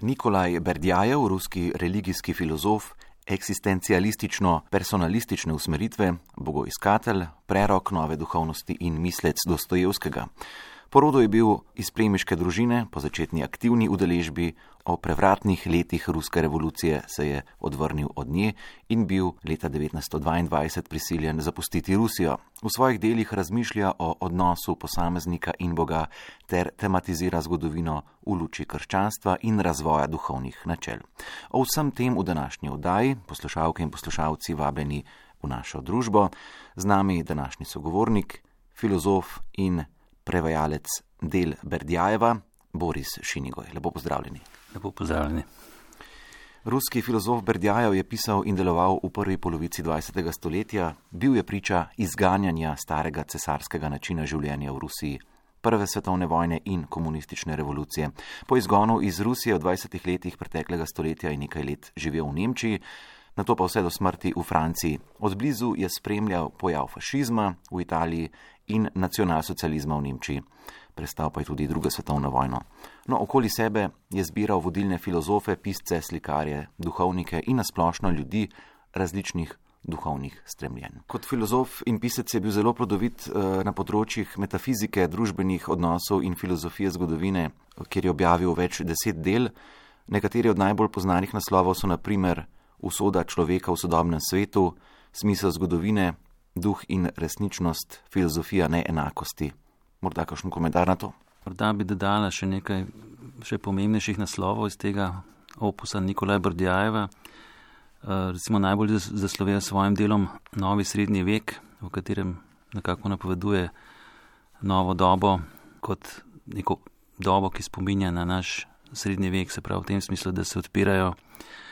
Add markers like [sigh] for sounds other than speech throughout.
Nikolaj Berdjajev, ruski religijski filozof, eksistencialistično-personalistične usmeritve, bogoiskatelj, prerok nove duhovnosti in mislec Dostojevskega. Porodo je bil iz plemiške družine, po začetni aktivni udeležbi o prevratnih letih ruske revolucije se je odvrnil od nje in bil leta 1922 prisiljen zapustiti Rusijo. V svojih delih razmišlja o odnosu posameznika in Boga ter tematizira zgodovino v luči krščanstva in razvoja duhovnih načel. O vsem tem v današnji oddaji poslušalke in poslušalci vabljeni v našo družbo, z nami današnji sogovornik, filozof in prevajalec del Berdjajeva, Boris Šinigoj. Lepo pozdravljeni. Lepo pozdravljeni. Ruski filozof Berdjajev je pisal in deloval v prvi polovici 20. stoletja, bil je priča izganjanja starega cesarskega načina življenja v Rusiji, prve svetovne vojne in komunistične revolucije. Po izgonu iz Rusije v 20. letih preteklega stoletja je nekaj let živel v Nemčiji, na to pa vse do smrti v Franciji. Od blizu je spremljal pojav fašizma v Italiji in nacionalsocializma v Nemčiji. Prestal pa je tudi druga svetovna vojna. No, okoli sebe je zbiral vodilne filozofe, pisce, slikarje, duhovnike in nasplošno ljudi različnih duhovnih stremljenj. Kot filozof in pisec je bil zelo plodovit eh, na področjih metafizike, družbenih odnosov in filozofije zgodovine, kjer je objavil več deset del. Nekateri od najbolj znanih naslovov so naprimer Usoda človeka v sodobnem svetu, Smisel zgodovine, duh in resničnost, filozofija neenakosti. Morda kakšen komentar na to? Morda bi dodala še nekaj še pomembnejših naslovov iz tega opusa Nikolaja Brdjajeva. Eh, recimo najbolj zaslovejo svojim delom Novi srednji vek, v katerem nekako napoveduje novo dobo kot neko dobo, ki spominja na naš srednji vek, se pravi v tem smislu, da se odpirajo Eh,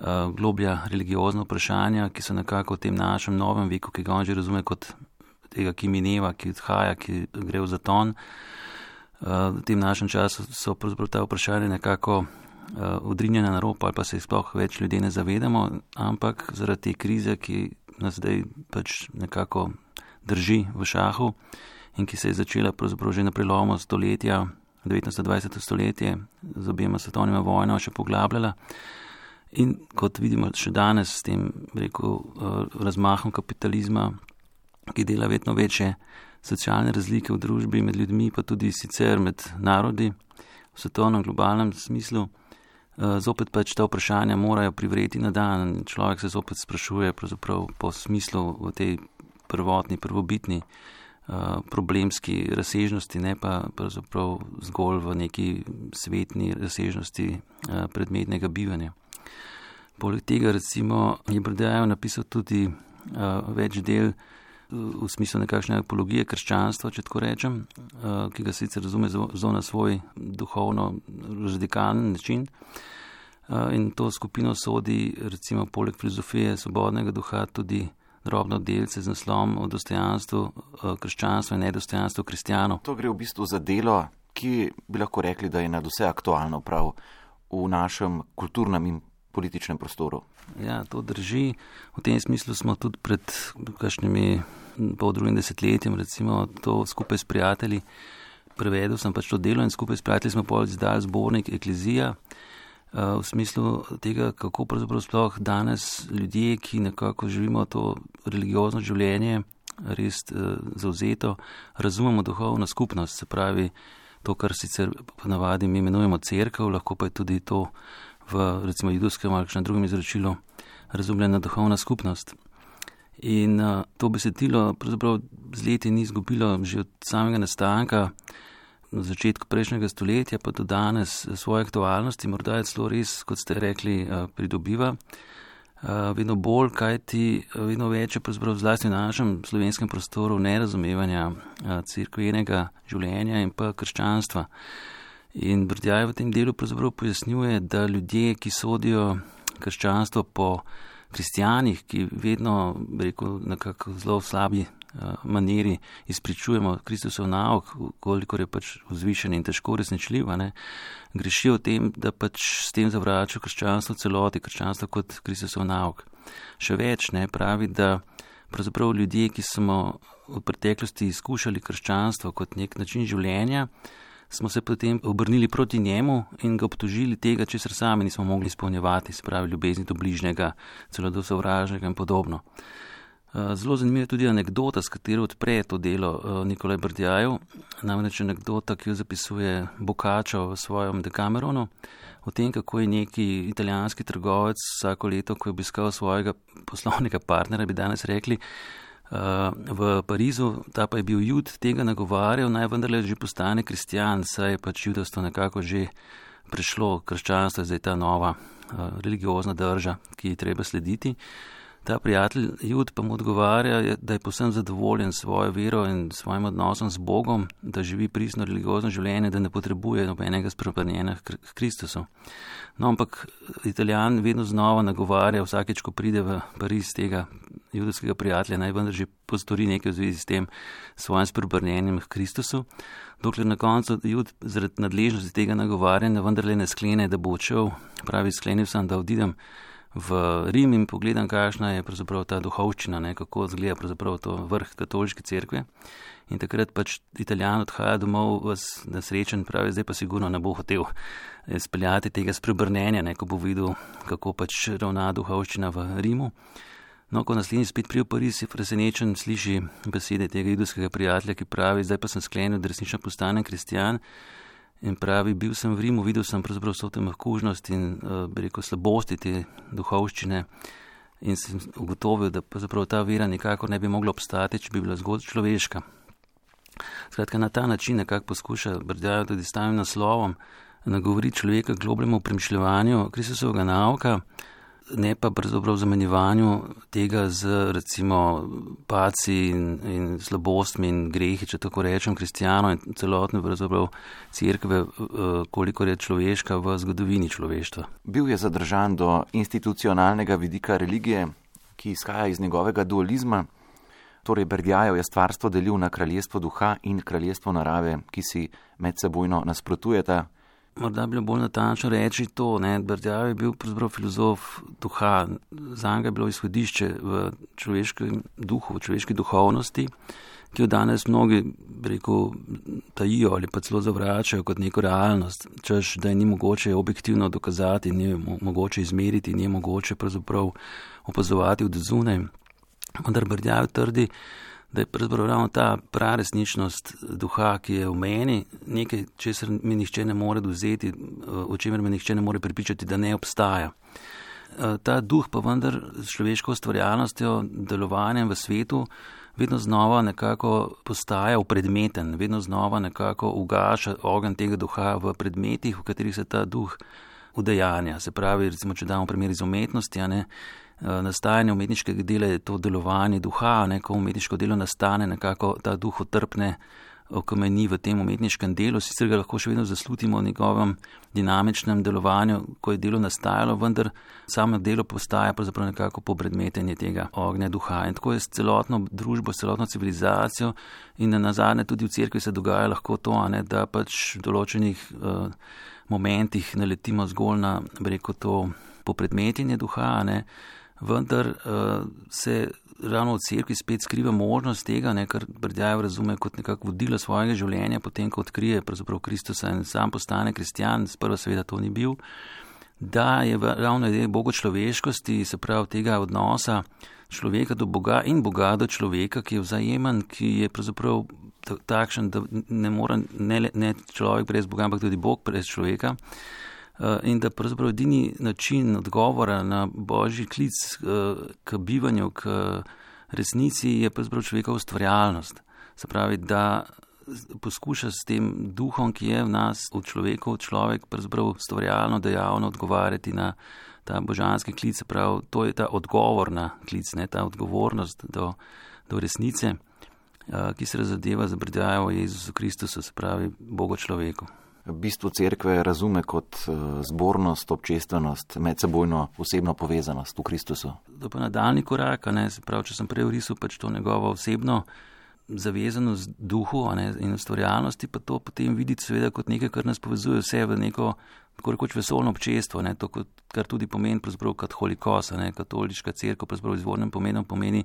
globlja religiozna vprašanja, ki so nekako v tem našem novem veku, ki ga on že razume kot tega, ki mineva, ki odhaja, ki gre v zaton. Eh, v tem našem času so pravzaprav ta vprašanja nekako odrinjena eh, na rob ali pa se jih sploh več ljudi ne zavedamo, ampak zaradi te krize, ki nas zdaj pač nekako drži v šahu in ki se je začela pravzaprav že na prelomu stoletja, 19-20 stoletje, z obema svetovnima vojnama še poglabljala. In kot vidimo še danes s tem rekel, eh, razmahom kapitalizma, ki dela vedno večje socialne razlike v družbi med ljudmi, pa tudi sicer med narodi v svetovnem globalnem smislu, eh, zopet pač ta vprašanja morajo privreti na dan. Človek se zopet sprašuje po smislu v tej prvotni, prvobitni eh, problemski razsežnosti, ne pa pravzaprav zgolj v neki svetni razsežnosti predmetnega bivanja. Poleg tega, recimo, je Brdejajo napisal tudi uh, več del uh, v smislu nekakšne apologije krščanstva, če tako rečem, uh, ki ga sicer razume zelo na svoj duhovno radikalen način. In to skupino sodi, recimo, poleg filozofije svobodnega duha, tudi drobno delce z naslovom o dostojanstvu krščanstva in nedostojanstvu kristijanov. To gre v bistvu za delo, ki bi lahko rekli, da je nad vse aktualno prav v našem kulturnem in političnem prostoru. Ja, to drži. V tem smislu smo tudi pred kakšnimi pol drugim desetletjem, recimo to skupaj s prijatelji, prevedel sem pač to delo in skupaj s prijatelji smo pol izdali zbornik Eklezija. Eh, v smislu tega, kako pravzaprav sploh danes ljudje, ki nekako živimo to religiozno življenje, res eh, zauzeto, razumemo duhovno skupnost, se pravi to, kar sicer ponavadi mi imenujemo crkva, lahko pa je tudi to v recimo judovskem ali še na drugem izročilu razumljena duhovna skupnost. In uh, to besedilo pravzaprav z leti ni izgubilo že od samega nastanka, na začetku prejšnjega stoletja pa do danes svoje aktualnosti, morda je celo res, kot ste rekli, uh, pridobiva. Uh, vedno bolj, kaj ti, vedno več je pravzaprav zlasti v našem slovenskem prostoru nerazumevanja uh, crkvenega življenja in pa krščanstva. In Brdjaj v tem delu pravzaprav pojasnjuje, da ljudje, ki sodijo krščanstvo po kristijanih, ki vedno, rekel, nekako zelo slabi uh, maniri izpričujemo Kristusov nauk, koliko je pač vzvišen in težko resničljiv, grešijo v tem, da pač s tem zavračajo krščanstvo celoti, krščanstvo kot Kristusov nauk. Še več ne pravi, da pravzaprav ljudje, ki smo v preteklosti izkušali krščanstvo kot nek način življenja, smo se potem obrnili proti njemu in ga obtožili tega, česar sami nismo mogli izpolnjevati, se pravi ljubezni do bližnjega, celo do sovražnega in podobno. Eh, zelo zanimiva je tudi anekdota, s katero odpre to delo eh, Nikolaj Brdjajev, namreč anekdota, ki jo zapisuje Bokačo v svojem Dekameronu, o tem, kako je neki italijanski trgovec vsako leto, ko je obiskal svojega [laughs] poslovnega partnera, bi danes rekli, v Parizu, ta pa je bil jud, tega nagovarjal, naj vendarle že postane kristjan, saj je pač judovstvo nekako že prešlo, krščanstvo je zdaj ta nova religiozna drža, ki ji treba slediti. Ta prijatelj Jud pa mu odgovarja, da je posem zadovoljen s svojo vero in svojim odnosom z Bogom, da živi pristno religiozno življenje, da ne potrebuje nobenega spremenjenja k Kristusu. No, ampak italijan vedno znova nagovarja, vsakeč, ko pride v Pariz tega judovskega prijatelja, naj vendar že postori nekaj v zvezi s tem svojim spremenjenjem k Kristusu, dokler na koncu Jud zaradi nadležnosti tega nagovarjanja vendarle ne sklene, da bo odšel, pravi sklenil sem, da odidem v Rim in pogledam, kakšna je pravzaprav ta duhovščina, ne, kako izgleda pravzaprav to vrh katoliške cerkve. In takrat pač italijan odhaja domov, vas nesrečen, pravi, zdaj pa sigurno ne bo hotel eh, speljati tega sprebrnenja, ne, ko bo videl, kako pač ravna duhovščina v Rimu. No, ko naslednji spet prije v Pariz, je presenečen, sliši besede tega idolskega prijatelja, ki pravi, zdaj pa sem sklenil, da resnično postanem kristijan. In pravi, bil sem v Rimu, videl sem pravzaprav vso te mahkužnost in uh, rekel slabosti te duhovščine in sem ugotovil, da pravzaprav ta vera nikakor ne bi mogla obstati, če bi bila zgolj človeška. Skratka, na ta način nekako poskuša Brdjajo tudi s tem naslovom nagovoriti človeka k globlemu premišljevanju Kristusovega nauka ne pa pravzaprav zamenjevanju tega z recimo paci in, in slabostmi in grehi, če tako rečem, kristijano in celotne pravzaprav crkve, eh, koliko je človeška v zgodovini človeštva. Bil je zadržan do institucionalnega vidika religije, ki izhaja iz njegovega dualizma. Torej, Berdjajev je stvarstvo delil na kraljestvo duha in kraljestvo narave, ki si medsebojno nasprotujeta, Morda bi bilo bolj natančno reči to, da Brdjav je bil pravzaprav filozof duha. Za njega je bilo izhodišče v človeškem duhu, v človeški duhovnosti, ki jo danes mnogi, rekel, tajijo ali pa celo zavračajo kot neko realnost, češ, da je ni mogoče objektivno dokazati, ni mogoče izmeriti, ni mogoče pravzaprav opazovati od zunaj. Vendar Brdjav trdi, da je pravzaprav ravno ta praresničnost duha, ki je v meni, nekaj, česar mi nihče ne more vzeti, o čemer me nihče ne more pripričati, da ne obstaja. Eh, ta duh pa vendar s človeško ustvarjalnostjo, delovanjem v svetu, vedno znova nekako postaja upredmeten, vedno znova nekako ugaša ogen tega duha v predmetih, v katerih se ta duh udejanja. Se pravi, recimo, če damo primer iz umetnosti, ne, Eh, nastajanje umetniškega dela je to delovanje duha, ne, ko umetniško delo nastane, nekako ta duh otrpne, okameni v tem umetniškem delu, sicer ga lahko še vedno zaslutimo v njegovem dinamičnem delovanju, ko je delo nastajalo, vendar samo delo postaja pravzaprav nekako popredmetenje tega ognja duha. In tako je s celotno družbo, s celotno civilizacijo in na nazadnje tudi v cerkvi se dogaja lahko to, ne, da pač v določenih uh, momentih naletimo zgolj na, reko, to popredmetenje duha, ne, vendar uh, se ravno v cerkvi spet skriva možnost tega, ne, kar Brdjajev razume kot nekako vodilo svojega življenja, potem ko odkrije pravzaprav Kristusa in sam postane kristjan, sprva seveda to ni bil, da je ravno ideja bogo človeškosti, se pravi tega odnosa človeka do Boga in Boga do človeka, ki je vzajemen, ki je pravzaprav takšen, da ne more ne, ne človek brez Boga, ampak tudi Bog brez človeka. In da pravzaprav edini način odgovora na božji klic eh, k bivanju, k resnici je pravzaprav človekova ustvarjalnost. Se pravi, da poskuša s tem duhom, ki je v nas, v človeku, človek pravzaprav ustvarjalno, dejavno odgovarjati na ta božanski klic. Prav, to je ta odgovor na klic, ne ta odgovornost do, do resnice, eh, ki se razadeva za brdajo Jezusu Kristusu, se pravi Bogo človeku bistvo cerkve razume kot eh, zbornost, občestvenost, medsebojno osebno povezanost v Kristusu. To pa nadaljni korak, ne, prav, če sem prej risal pač to njegovo osebno zavezanost duhu ne, in ustvarjalnosti, pa to potem videti seveda kot nekaj, kar nas povezuje vse v neko tako rekoč vesolno občestvo, ne, to, kar tudi pomeni katolikosa, ne, katoliška cerkev, pravzaprav izvornem pomenu pomeni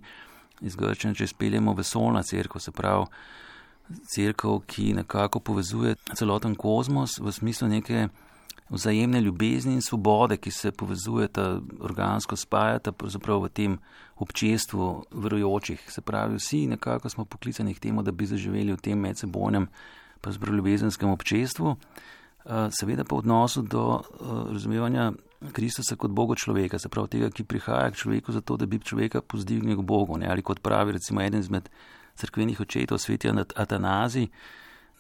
iz Grčije, če speljemo vesolna cerkev, se pravi crkva, ki nekako povezuje celoten kozmos v smislu neke vzajemne ljubezni in svobode, ki se povezujeta, organsko spajata pravzaprav v tem občestvu verujočih. Se pravi, vsi nekako smo poklicani k temu, da bi zaživeli v tem medsebojnem, pravzaprav ljubezenskem občestvu, eh, seveda pa v odnosu do eh, razumevanja Kristusa kot Boga človeka, se pravi tega, ki prihaja k človeku zato, da bi človeka pozdignil k Bogu, ne? ali kot pravi recimo eden izmed crkvenih očetov, sveti Atanazi,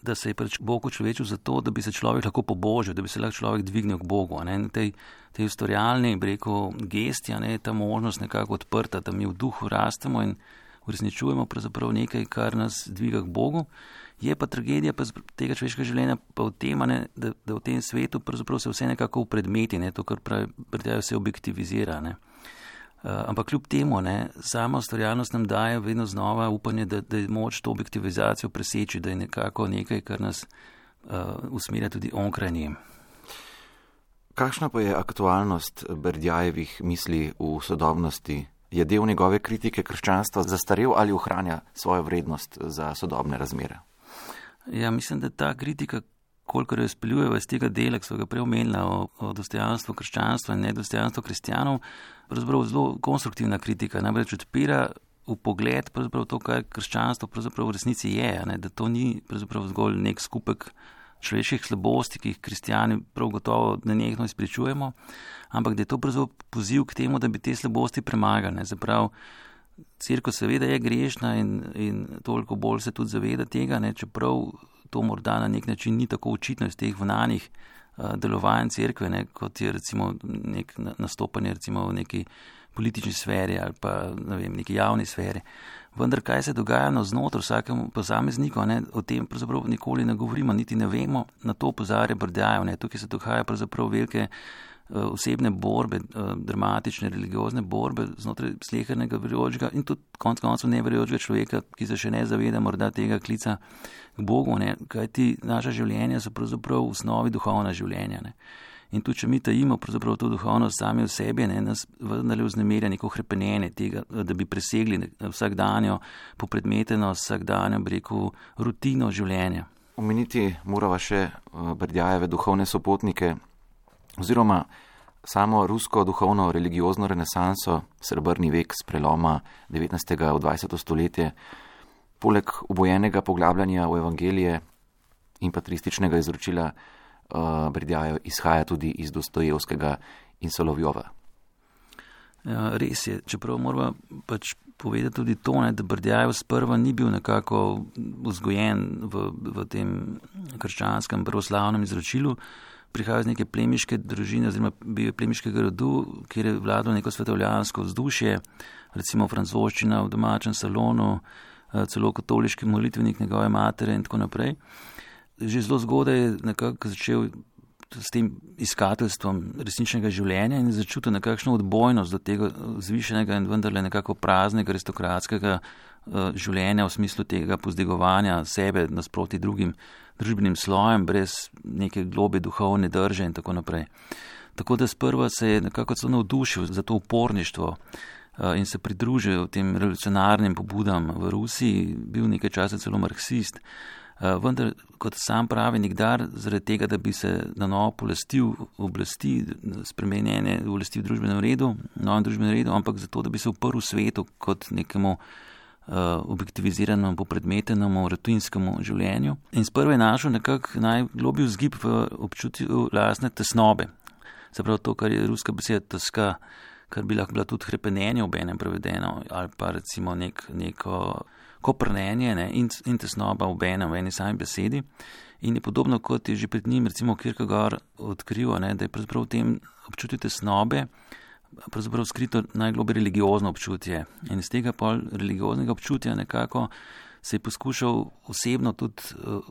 da se je pač Bog človečil zato, da bi se človek lahko pobožil, da bi se lahko človek dvignil k Bogu. Ne? Tej, tej ustvarjalni, breko, gesti, ne, ta možnost nekako odprta, da mi v duhu rastemo in uresničujemo pravzaprav nekaj, kar nas dviga k Bogu. Je pa tragedija pa tega človeškega življenja pa v tem, ne, da, da v tem svetu se vse nekako v predmeti, ne, to, kar pravi, predjajo se objektivizira. Ne. Uh, ampak kljub temu, ne, sama ustvarjalnost nam daje vedno znova upanje, da, da je moč to objektivizacijo preseči, da je nekako nekaj, kar nas uh, usmerja tudi onkraj njim. Kakšna pa je aktualnost Berdjajevih misli v sodobnosti? Je del njegove kritike krščanstva zastarel ali ohranja svojo vrednost za sodobne razmere? Ja, mislim, da ta kritika kolikor jo izpeljuje iz tega dela, ki so ga preomenila o, o dostojanstvu krščanstva in nedostojanstvu kristjanov, pravzaprav zelo konstruktivna kritika, namreč odpira v pogled to, kaj krščanstvo v resnici je, ne, da to ni zgolj nek skupek človeških slabosti, ki jih kristijani prav gotovo nenehno izpričujemo, ampak da je to poziv k temu, da bi te slabosti premagali. Cirko seveda je grešna in, in toliko bolj se tudi zaveda tega, ne, čeprav to morda na nek način ni tako očitno iz teh vnanih uh, delovanj cerkve, ne, kot je recimo nek nastopanje recimo v neki politični sferi ali pa ne vem, neki javni sferi. Vendar kaj se dogaja na znotraj vsakemu posamezniku, ne, o tem pravzaprav nikoli ne govorimo, niti ne vemo, na to pozarja brdajo. Tukaj se dogaja pravzaprav velike Eh, osebne borbe, eh, dramatične, religiozne borbe znotraj slehernega verjočega in tudi konc koncev neverjočega človeka, ki se še ne zaveda morda tega klica k Bogu, ne? kajti naša življenja so pravzaprav v osnovi duhovna življenja. Ne? In tudi, če mi tajimo pravzaprav to duhovnost sami v sebi, ne, nas vendarle vznemirja neko hrepenenje tega, da bi presegli vsakdanjo popredmetenost, vsakdanjo, bi rekel, rutino življenja. Omeniti morava še eh, Brdjajeve duhovne sopotnike, oziroma samo rusko duhovno religiozno renesanso, srebrni vek s preloma 19. v 20. stoletje, poleg obojenega poglabljanja v evangelije in patrističnega izročila uh, eh, Brdjajo izhaja tudi iz Dostojevskega in Solovjova. Ja, res je, čeprav moramo pač povedati tudi to, ne, da Brdjajev sprva ni bil nekako vzgojen v, v tem krščanskem pravoslavnem izročilu, prihajajo iz neke plemiške družine, oziroma bil je plemiškega rodu, kjer je vladalo neko svetovljansko vzdušje, recimo francoščina v domačem salonu, eh, celo katoliški molitvenik njegove matere in tako naprej. Že zelo zgodaj je nekako začel s tem iskateljstvom resničnega življenja in začutil nekakšno odbojnost do tega zvišenega in vendarle nekako praznega aristokratskega eh, življenja v smislu tega pozdigovanja sebe nasproti drugim družbenim slojem, brez neke globe duhovne drže in tako naprej. Tako da sprva se je nekako celo navdušil za to uporništvo eh, in se pridružil tem revolucionarnim pobudam v Rusiji, bil nekaj časa celo marksist. Eh, vendar, kot sam pravi, nikdar zaradi tega, da bi se na novo polestil oblasti, spremenjene oblasti v družbenem redu, novem družbenem redu, ampak zato, da bi se uprl svetu kot nekemu objektiviziranemu, popredmetenemu, rutinskemu življenju. In sprva je našel nekako najglobji vzgib v občutju lastne tesnobe. Se pravi, to, kar je ruska beseda teska, kar bi lahko bila tudi hrepenenje ob enem prevedeno, ali pa recimo nek, neko koprnenje ne, in, in tesnoba ob enem, v eni sami besedi. In je podobno kot je že pred njim, recimo Kirkegor odkril, ne, da je pravzaprav v tem občutju tesnobe pravzaprav skrito najgloblje religiozno občutje. In iz tega pol religioznega občutja nekako se je poskušal osebno tudi uh,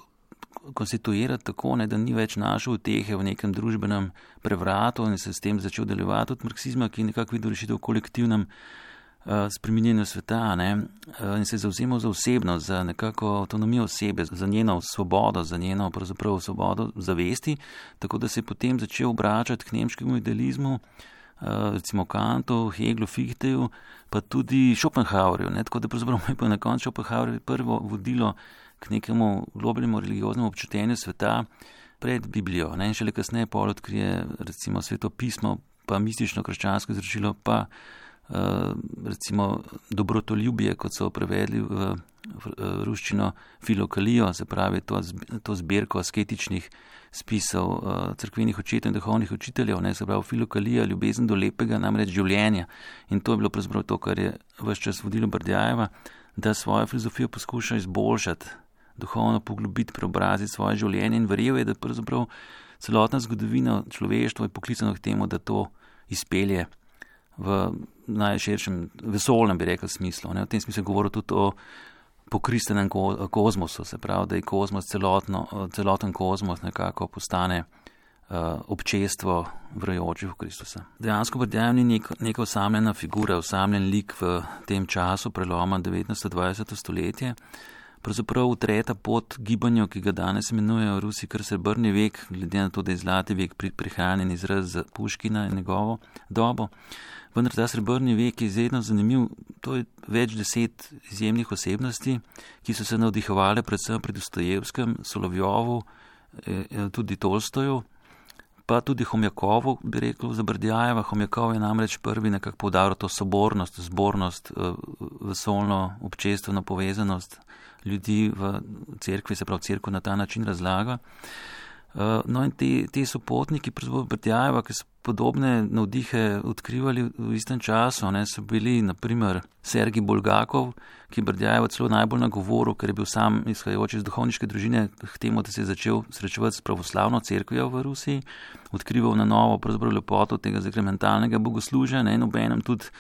konstituirati tako, ne, da ni več našel utehe v nekem družbenem prevratu in se s tem začel delovati od marksizma, ki je nekako videl rešitev v kolektivnem uh, spreminjanju sveta ne, uh, in se je zauzemal za osebnost, za nekako avtonomijo osebe, za njeno svobodo, za njeno pravzaprav svobodo zavesti, tako da se je potem začel obračati k nemškemu idealizmu. Eh, recimo Kantu, Heglu, Fichteju, pa tudi Schopenhauerju. Ne? Tako da pravzaprav je na koncu Schopenhauer prvo vodilo k nekemu globljemu religioznemu občutenju sveta pred Biblijo. Ne? In šele kasneje pol odkrije recimo sveto pismo, pa mistično krščansko izročilo, pa uh, recimo dobrotoljubje, kot so prevedli v, v ruščino filokalijo, se pravi to, to zbirko asketičnih spisov uh, crkvenih očetov in duhovnih učiteljev, ne se pravi filokalija, ljubezen do lepega, namreč življenja. In to je bilo pravzaprav to, kar je vse čas vodilo Brdjajeva, da svojo filozofijo poskuša izboljšati, duhovno poglobiti, preobraziti svoje življenje in verjel je, da pravzaprav celotna zgodovina človeštva je poklicana k temu, da to izpelje v najširšem vesolnem, bi rekel, smislu. Ne? V tem smislu je govoril tudi o pokristenem ko kozmosu, se pravi, da je kozmos celotno, celoten kozmos nekako postane uh, občestvo vrajočih v Kristusa. Dejansko Brdjajev ni nek, neka osamljena figura, osamljen lik v tem času preloma 19-20 stoletje. Pravzaprav utreta pot gibanju, ki ga danes imenujejo Rusi kar srebrni vek, glede na to, da je zlati vek prihranjen izraz za Puškina in njegovo dobo. Vendar ta srebrni vek je izredno zanimiv. To je več deset izjemnih osebnosti, ki so se navdihovali predvsem pri Dostojevskem, Solovjovu, eh, eh, tudi Tolstoju, pa tudi Homjakovu, bi rekel, za Brdjajeva. Homjakov je namreč prvi nekako poudaril to sobornost, zbornost, eh, vesolno, občestveno povezanost ljudi v cerkvi, se pravi, cerkev na ta način razlaga. No, in ti, ti so potniki, pravzaprav Brdjajeva, ki so podobne navdihe odkrivali v istem času. Ne, so bili naprimer Sergij Bulgakov, ki Brdjajev celo najbolj nagovoril, ker je bil sam izhajajoč iz duhovniške družine, k temu, da se je začel srečevati s pravoslavno cerkvijo v Rusiji, odkrival na novo pravzaprav lepoto tega zakramentalnega bogoslužja ne, in obenem tudi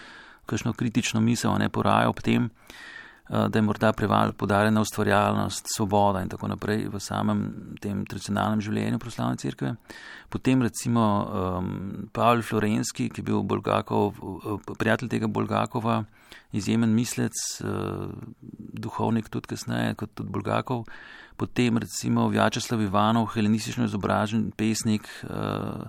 kakšno kritično misel ne poraja ob tem. Eh, da je morda preval podarjena ustvarjalnost, svoboda in tako naprej v samem tem tradicionalnem življenju proslavne cerkve. Potem recimo um, Pavel Florenski, ki je bil Bolgakov, prijatelj tega Bolgakova, izjemen mislec, uh, duhovnik tudi kasneje kot tudi Bolgakov. Potem recimo Vjačeslav Ivanov, helenistično izobražen pesnik. Uh,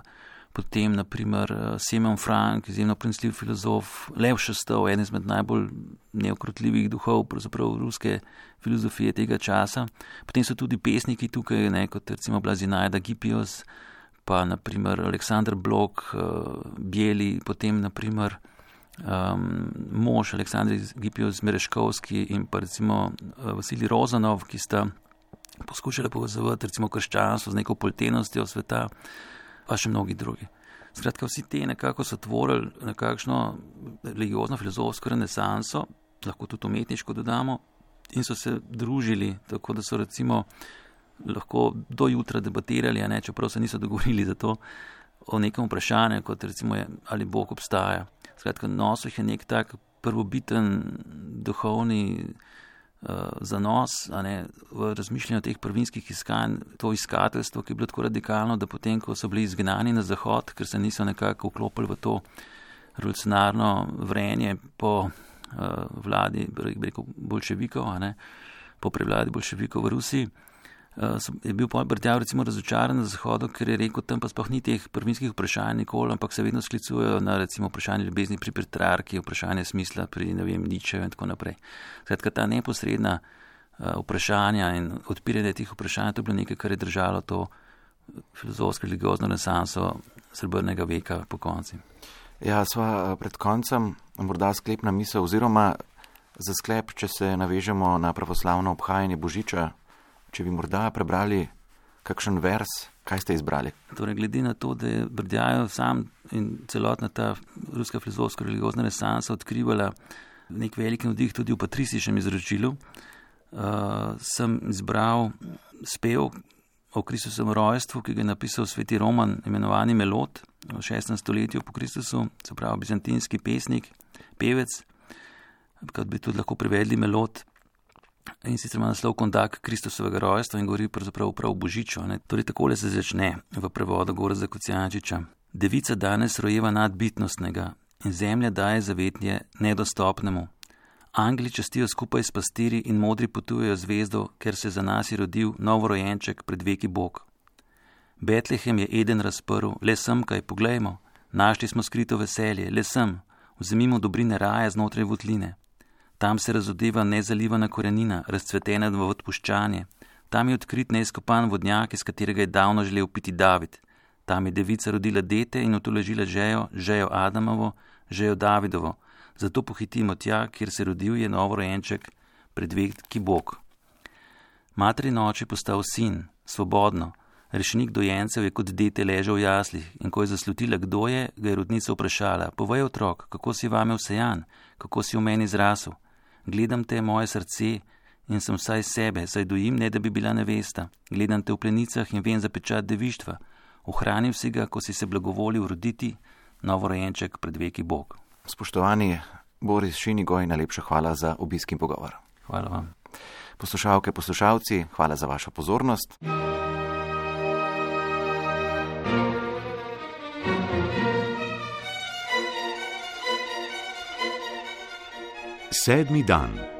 potem naprimer eh, Simon Frank, izjemno prinsljiv filozof, Lev Šestov, eden izmed najbolj neokrotljivih duhov, pravzaprav ruske filozofije tega časa. Potem so tudi pesniki tukaj, ne, kot recimo Blazinajda Gipios, pa naprimer Aleksandr Blok, uh, Bieli, potem naprimer um, mož Aleksandr Gipios Mereškovski in pa recimo uh, Vasilij Rozanov, ki sta poskušali povezati recimo krščanstvo z neko poltenostjo sveta pa še mnogi drugi. Skratka, vsi ti nekako so tvorili nekakšno religiozno filozofsko renesanso, lahko tudi umetniško dodamo, in so se družili, tako da so recimo lahko do jutra debatirali, ne, čeprav se niso dogovorili za to, o nekem vprašanju, kot recimo je, ali Bog obstaja. Skratka, nosil je nek tak prvobiten duhovni uh, zanos ne, v razmišljanju teh prvinskih iskanj, to iskateljstvo, ki je bilo tako radikalno, da potem, ko so bili izgnani na zahod, ker se niso nekako vklopili v to revolucionarno vrenje po uh, vladi, rekel bolševikov, po prevladi bolševikov v Rusiji. Eh, je bil pojm Brtjav recimo razočaran na Zahodu, ker je rekel, tam pa sploh ni teh prvinskih vprašanj nikoli, ampak se vedno sklicujejo na recimo vprašanje ljubezni pri Petrarki, vprašanje smisla pri, ne vem, Ničeju in tako naprej. Skratka, ta neposredna uh, vprašanja in odpiranje teh vprašanj, to je bilo nekaj, kar je držalo to filozofsko religiozno renesanso srebrnega veka po konci. Ja, sva pred koncem morda sklepna misel oziroma za sklep, če se navežemo na pravoslavno obhajanje Božiča, če bi morda prebrali kakšen vers, kaj ste izbrali? Torej, glede na to, da je Brdjajo sam in celotna ta ruska filozofska religiozna resansa odkrivala nek velik navdih tudi v patrističnem izročilu, uh, sem izbral spev o Kristusovem rojstvu, ki ga je napisal sveti Roman, imenovani Melod v 16. stoletju po Kristusu, se pravi bizantinski pesnik, pevec, kot bi tudi lahko prevedli Melod, In sicer ima naslov Kondak Kristusovega rojstva in govori pravzaprav prav o Božiču. Ne? Torej, takole se začne v prevodu Gora za Kocijančiča. Devica danes rojeva nadbitnostnega in zemlja daje zavetje nedostopnemu. Angli častijo skupaj s pastiri in modri potujejo zvezdo, ker se za nas je rodil novorojenček pred veki Bog. Betlehem je eden razprl, le sem kaj, poglejmo, našli smo skrito veselje, le sem, vzemimo dobrine raja znotraj votline. Tam se razodeva nezalivana korenina, razcvetena v odpuščanje. Tam je odkrit neizkopan vodnjak, iz katerega je davno želel piti David. Tam je devica rodila dete in otoležila žejo, žejo Adamovo, žejo Davidovo. Zato pohitimo tja, kjer se rodil je novorojenček, predvedki Bog. Materi noči postal sin, svobodno. Rešnik dojencev je kot dete ležal v jaslih in ko je zaslutila, kdo je, ga je rodnica vprašala: Povej otrok, kako si vame vsejan, kako si v meni zrasel. Gledam te moje srce in sem vsaj sebe, saj dojim ne, da bi bila nevesta. Gledam te v plenicah in vem za pečat devištva. Ohranil si ga, ko si se blagovolil roditi, novorojenček pred veki Bog. Spoštovani Boris Šinigoj, najlepša hvala za obisk in pogovor. Hvala vam. Poslušalke, poslušalci, hvala za vašo pozornost. Sedmi dan.